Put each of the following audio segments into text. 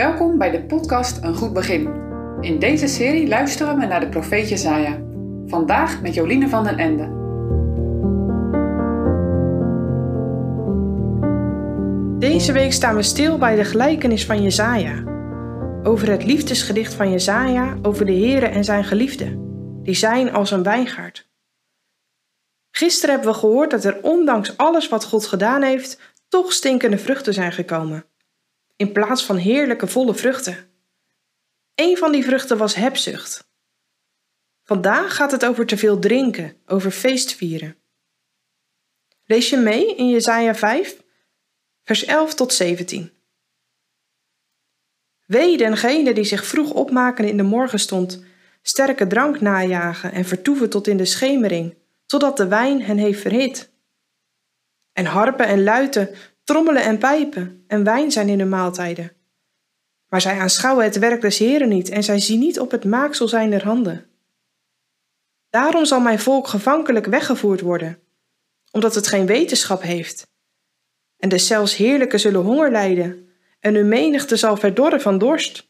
Welkom bij de podcast Een Goed Begin. In deze serie luisteren we naar de profeet Jezaja. Vandaag met Joline van den Ende. Deze week staan we stil bij de gelijkenis van Jezaja. Over het liefdesgedicht van Jezaja over de Here en zijn geliefde. Die zijn als een wijngaard. Gisteren hebben we gehoord dat er ondanks alles wat God gedaan heeft, toch stinkende vruchten zijn gekomen in plaats van heerlijke volle vruchten. Een van die vruchten was hebzucht. Vandaag gaat het over te veel drinken, over feestvieren. Lees je mee in Jesaja 5, vers 11 tot 17. Wee dengene die zich vroeg opmaken in de morgenstond, sterke drank najagen en vertoeven tot in de schemering, totdat de wijn hen heeft verhit. En harpen en luiten trommelen en pijpen en wijn zijn in hun maaltijden. Maar zij aanschouwen het werk des Heren niet en zij zien niet op het maaksel zijner handen. Daarom zal mijn volk gevankelijk weggevoerd worden, omdat het geen wetenschap heeft. En de zelfs heerlijke zullen honger lijden, en hun menigte zal verdorren van dorst.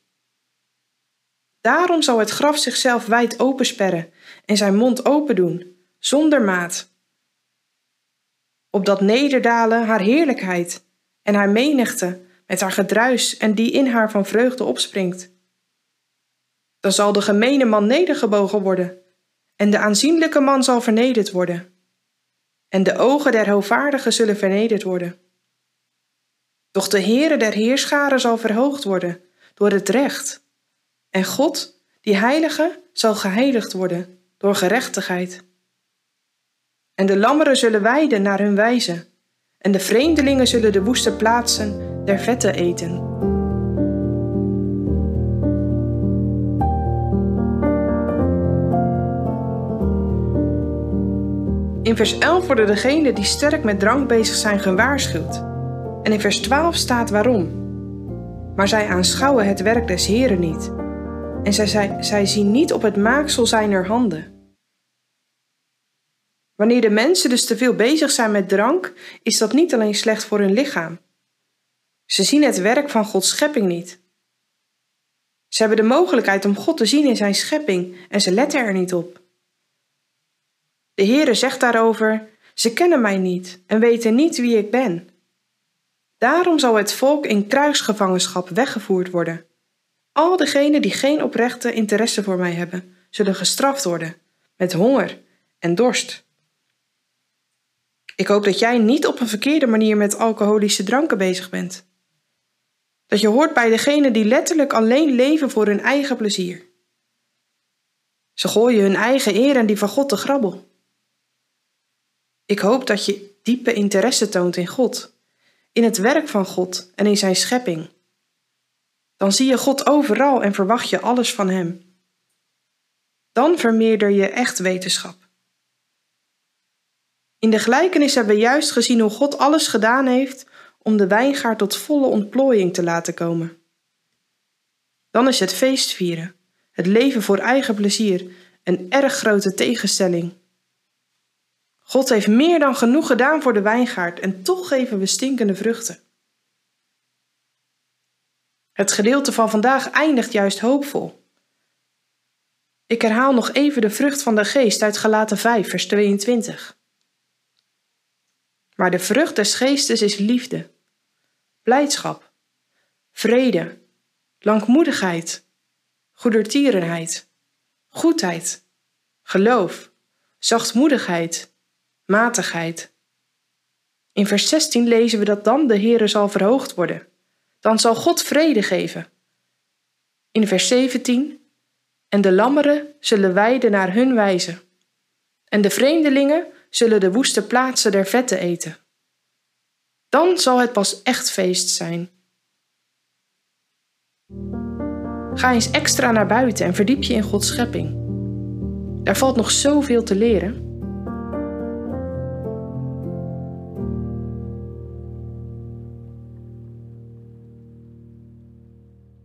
Daarom zal het graf zichzelf wijd opensperren en zijn mond open doen, zonder maat opdat nederdalen haar heerlijkheid en haar menigte met haar gedruis en die in haar van vreugde opspringt. Dan zal de gemene man nedergebogen worden en de aanzienlijke man zal vernederd worden. En de ogen der hoogvaardigen zullen vernederd worden. Doch de Heere der Heerscharen zal verhoogd worden door het recht. En God, die Heilige, zal geheiligd worden door gerechtigheid. En de lammeren zullen weiden naar hun wijze, en de vreemdelingen zullen de woeste plaatsen der vetten eten. In vers 11 worden degenen die sterk met drank bezig zijn gewaarschuwd. En in vers 12 staat waarom. Maar zij aanschouwen het werk des Heren niet. En zij, zij, zij zien niet op het maaksel zijner handen. Wanneer de mensen dus te veel bezig zijn met drank, is dat niet alleen slecht voor hun lichaam. Ze zien het werk van Gods schepping niet. Ze hebben de mogelijkheid om God te zien in zijn schepping en ze letten er niet op. De Heere zegt daarover: Ze kennen mij niet en weten niet wie ik ben. Daarom zal het volk in kruisgevangenschap weggevoerd worden. Al degenen die geen oprechte interesse voor mij hebben, zullen gestraft worden met honger en dorst. Ik hoop dat jij niet op een verkeerde manier met alcoholische dranken bezig bent. Dat je hoort bij degenen die letterlijk alleen leven voor hun eigen plezier. Ze gooien hun eigen eer en die van God te grabbel. Ik hoop dat je diepe interesse toont in God, in het werk van God en in zijn schepping. Dan zie je God overal en verwacht je alles van Hem. Dan vermeerder je echt wetenschap. In de gelijkenis hebben we juist gezien hoe God alles gedaan heeft om de wijngaard tot volle ontplooiing te laten komen. Dan is het feestvieren, het leven voor eigen plezier, een erg grote tegenstelling. God heeft meer dan genoeg gedaan voor de wijngaard en toch geven we stinkende vruchten. Het gedeelte van vandaag eindigt juist hoopvol. Ik herhaal nog even de vrucht van de geest uit Galaten 5, vers 22. Maar de vrucht des geestes is liefde, blijdschap, vrede, langmoedigheid, goedertierenheid, goedheid, geloof, zachtmoedigheid, matigheid. In vers 16 lezen we dat dan de Heere zal verhoogd worden. Dan zal God vrede geven. In vers 17 En de lammeren zullen weiden naar hun wijze. En de vreemdelingen zullen de woeste plaatsen der vetten eten. Dan zal het pas echt feest zijn. Ga eens extra naar buiten en verdiep je in Gods schepping. Daar valt nog zoveel te leren.